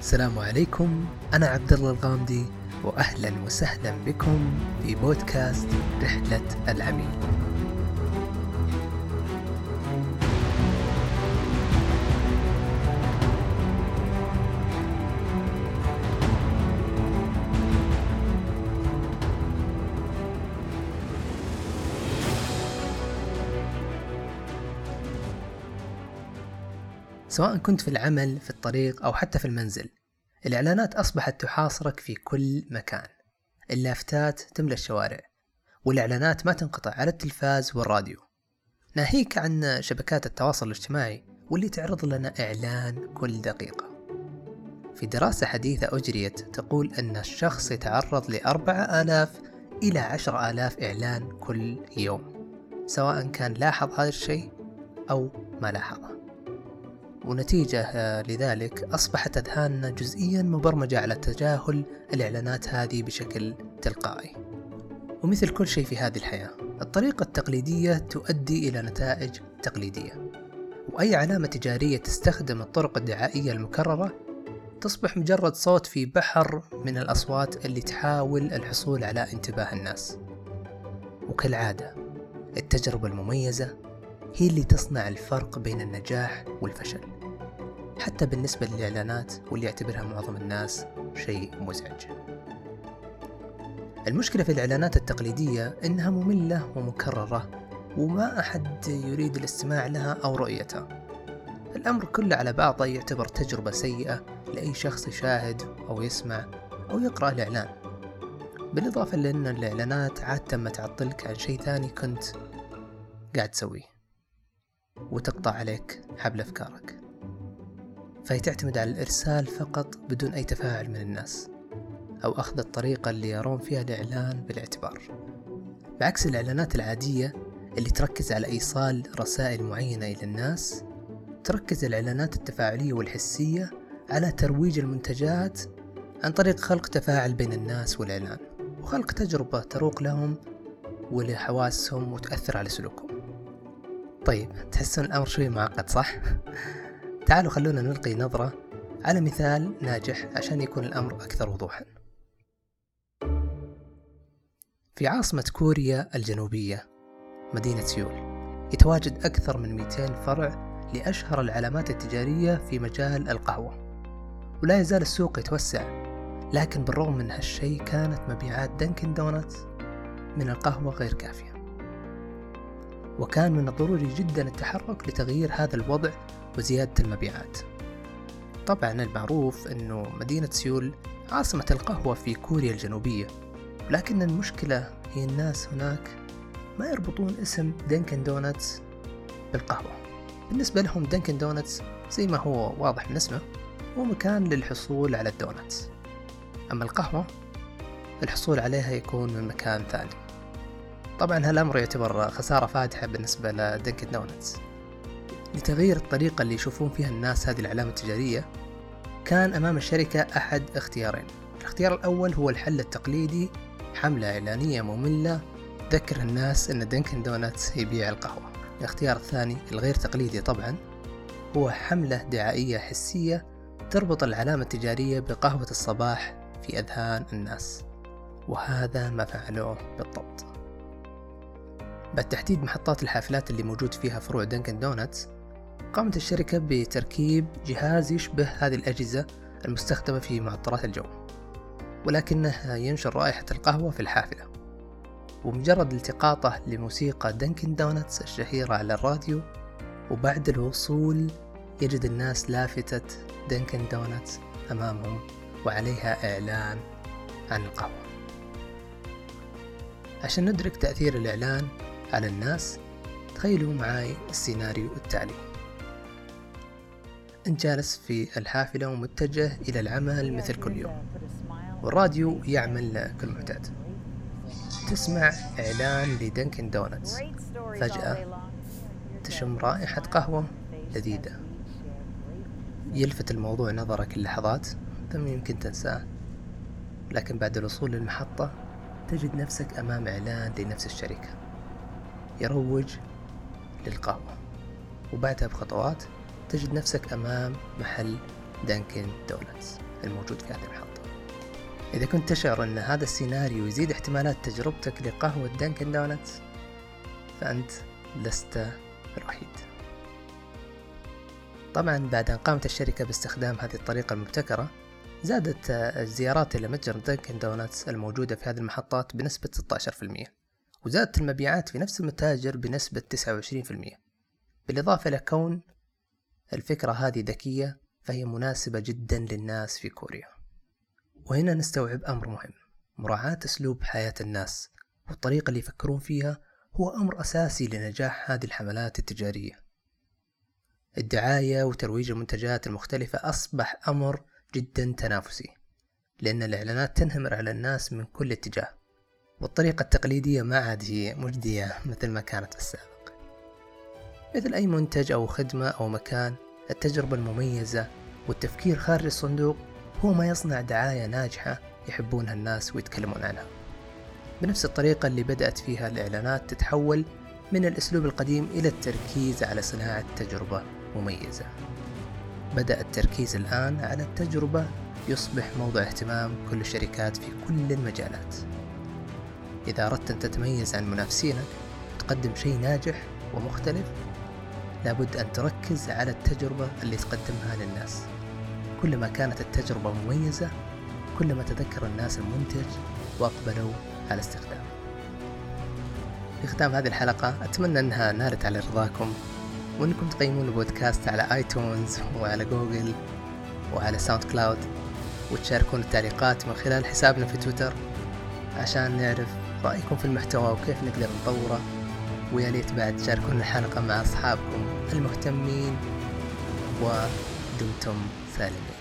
السلام عليكم. أنا عبد الله الغامدي وأهلا وسهلا بكم في بودكاست رحلة العميل. سواء كنت في العمل في الطريق أو حتى في المنزل. الإعلانات أصبحت تحاصرك في كل مكان. اللافتات تملى الشوارع والإعلانات ما تنقطع على التلفاز والراديو. ناهيك عن شبكات التواصل الاجتماعي واللي تعرض لنا إعلان كل دقيقة. في دراسة حديثة أجريت تقول أن الشخص يتعرض لأربعة آلاف إلى عشر آلاف إعلان كل يوم سواء كان لاحظ هذا الشيء أو ما لاحظه. ونتيجة آه، لذلك أصبحت أذهاننا جزئيا مبرمجة على تجاهل الإعلانات هذه بشكل تلقائي. ومثل كل شيء في هذه الحياة الطريقة التقليدية تؤدي إلى نتائج تقليدية. وأي علامة تجارية تستخدم الطرق الدعائية المكررة؟ تصبح مجرد صوت في بحر من الأصوات اللي تحاول الحصول على انتباه الناس. وكالعادة التجربة المميزة هي اللي تصنع الفرق بين النجاح والفشل. حتى بالنسبة للإعلانات واللي يعتبرها معظم الناس شيء مزعج. المشكلة في الإعلانات التقليدية إنها مملة ومكررة وما أحد يريد الاستماع لها أو رؤيتها. الأمر كله على بعضه يعتبر تجربة سيئة لأي شخص يشاهد أو يسمع أو يقرأ الإعلان. بالإضافة لأن الإعلانات عادة ما تعطلك عن شيء ثاني كنت قاعد تسويه. وتقطع عليك حبل أفكارك. فهي تعتمد على الإرسال فقط بدون أي تفاعل من الناس أو أخذ الطريقة اللي يرون فيها الإعلان بالاعتبار. بعكس الإعلانات العادية اللي تركز على إيصال رسائل معينة إلى الناس تركز الإعلانات التفاعلية والحسية على ترويج المنتجات عن طريق خلق تفاعل بين الناس والإعلان وخلق تجربة تروق لهم ولحواسهم وتأثر على سلوكهم. طيب تحسون الأمر شوي معقد صح؟ تعالوا خلونا نلقي نظرة على مثال ناجح عشان يكون الأمر أكثر وضوحا في عاصمة كوريا الجنوبية مدينة سيول يتواجد أكثر من 200 فرع لأشهر العلامات التجارية في مجال القهوة ولا يزال السوق يتوسع لكن بالرغم من هالشيء كانت مبيعات دنكن دونتس من القهوة غير كافية وكان من الضروري جدا التحرك لتغيير هذا الوضع وزيادة المبيعات. طبعا المعروف أنه مدينة سيول عاصمة القهوة في كوريا الجنوبية لكن المشكلة هي الناس هناك ما يربطون اسم دنكن دونتس بالقهوة. بالنسبة لهم دنكن دونتس زي ما هو واضح من اسمه هو مكان للحصول على الدونتس أما القهوة الحصول عليها يكون من مكان ثاني. طبعا هالأمر يعتبر خسارة فادحة بالنسبة لدنكن دونتس لتغيير الطريقة اللي يشوفون فيها الناس هذه العلامة التجارية كان أمام الشركة أحد اختيارين. الاختيار الأول هو الحل التقليدي حملة إعلانية مملة تذكر الناس أن Dunkin' Donuts يبيع القهوة. الاختيار الثاني الغير تقليدي طبعا هو حملة دعائية حسية تربط العلامة التجارية بقهوة الصباح في أذهان الناس. وهذا ما فعلوه بالضبط. بعد تحديد محطات الحافلات اللي موجود فيها فروع Dunkin' Donuts قامت الشركة بتركيب جهاز يشبه هذه الأجهزة المستخدمة في معطرات الجو ولكنه ينشر رائحة القهوة في الحافلة. ومجرد التقاطه لموسيقى Dunkin' Donuts الشهيرة على الراديو وبعد الوصول يجد الناس لافتة Dunkin' Donuts أمامهم وعليها إعلان عن القهوة. عشان ندرك تأثير الإعلان على الناس تخيلوا معاي السيناريو التالي. أنت جالس في الحافلة ومتجه إلى العمل مثل كل يوم والراديو يعمل كالمعتاد تسمع إعلان لدنكن دونتس فجأة تشم رائحة قهوة لذيذة. يلفت الموضوع نظرك اللحظات ثم يمكن تنساه. لكن بعد الوصول للمحطة تجد نفسك أمام إعلان لنفس الشركة. يروج للقهوة وبعدها بخطوات تجد نفسك أمام محل Dunkin' Donuts الموجود في هذه المحطة. إذا كنت تشعر أن هذا السيناريو يزيد احتمالات تجربتك لقهوة Dunkin' Donuts فأنت لست الوحيد طبعا بعد أن قامت الشركة باستخدام هذه الطريقة المبتكرة زادت الزيارات إلى متجر Dunkin' Donuts الموجودة في هذه المحطات بنسبة 16% وزادت المبيعات في نفس المتاجر بنسبة 29% بالإضافة إلى كون الفكرة هذه ذكية فهي مناسبة جدا للناس في كوريا. وهنا نستوعب أمر مهم. مراعاة أسلوب حياة الناس والطريقة اللي يفكرون فيها هو أمر أساسي لنجاح هذه الحملات التجارية. الدعاية وترويج المنتجات المختلفة أصبح أمر جدا تنافسي لأن الإعلانات تنهمر على الناس من كل اتجاه. والطريقة التقليدية ما عاد هي مجدية مثل ما كانت في السابق. مثل أي منتج أو خدمة أو مكان التجربة المميزة والتفكير خارج الصندوق هو ما يصنع دعاية ناجحة يحبونها الناس ويتكلمون عنها. بنفس الطريقة اللي بدأت فيها الإعلانات تتحول من الأسلوب القديم إلى التركيز على صناعة تجربة مميزة. بدأ التركيز الآن على التجربة يصبح موضع اهتمام كل الشركات في كل المجالات. إذا أردت أن تتميز عن منافسينك وتقدم شيء ناجح ومختلف. لابد أن تركز على التجربة اللي تقدمها للناس. كلما كانت التجربة مميزة كلما تذكر الناس المنتج وأقبلوا على استخدامه. في ختام هذه الحلقة أتمنى أنها نالت على رضاكم. وأنكم تقيمون البودكاست على iTunes وعلى جوجل وعلى SoundCloud. وتشاركون التعليقات من خلال حسابنا في تويتر عشان نعرف رأيكم في المحتوى وكيف نقدر نطوره؟ ويا ليت بعد تشاركون الحلقة مع أصحابكم المهتمين ودمتم سالمين.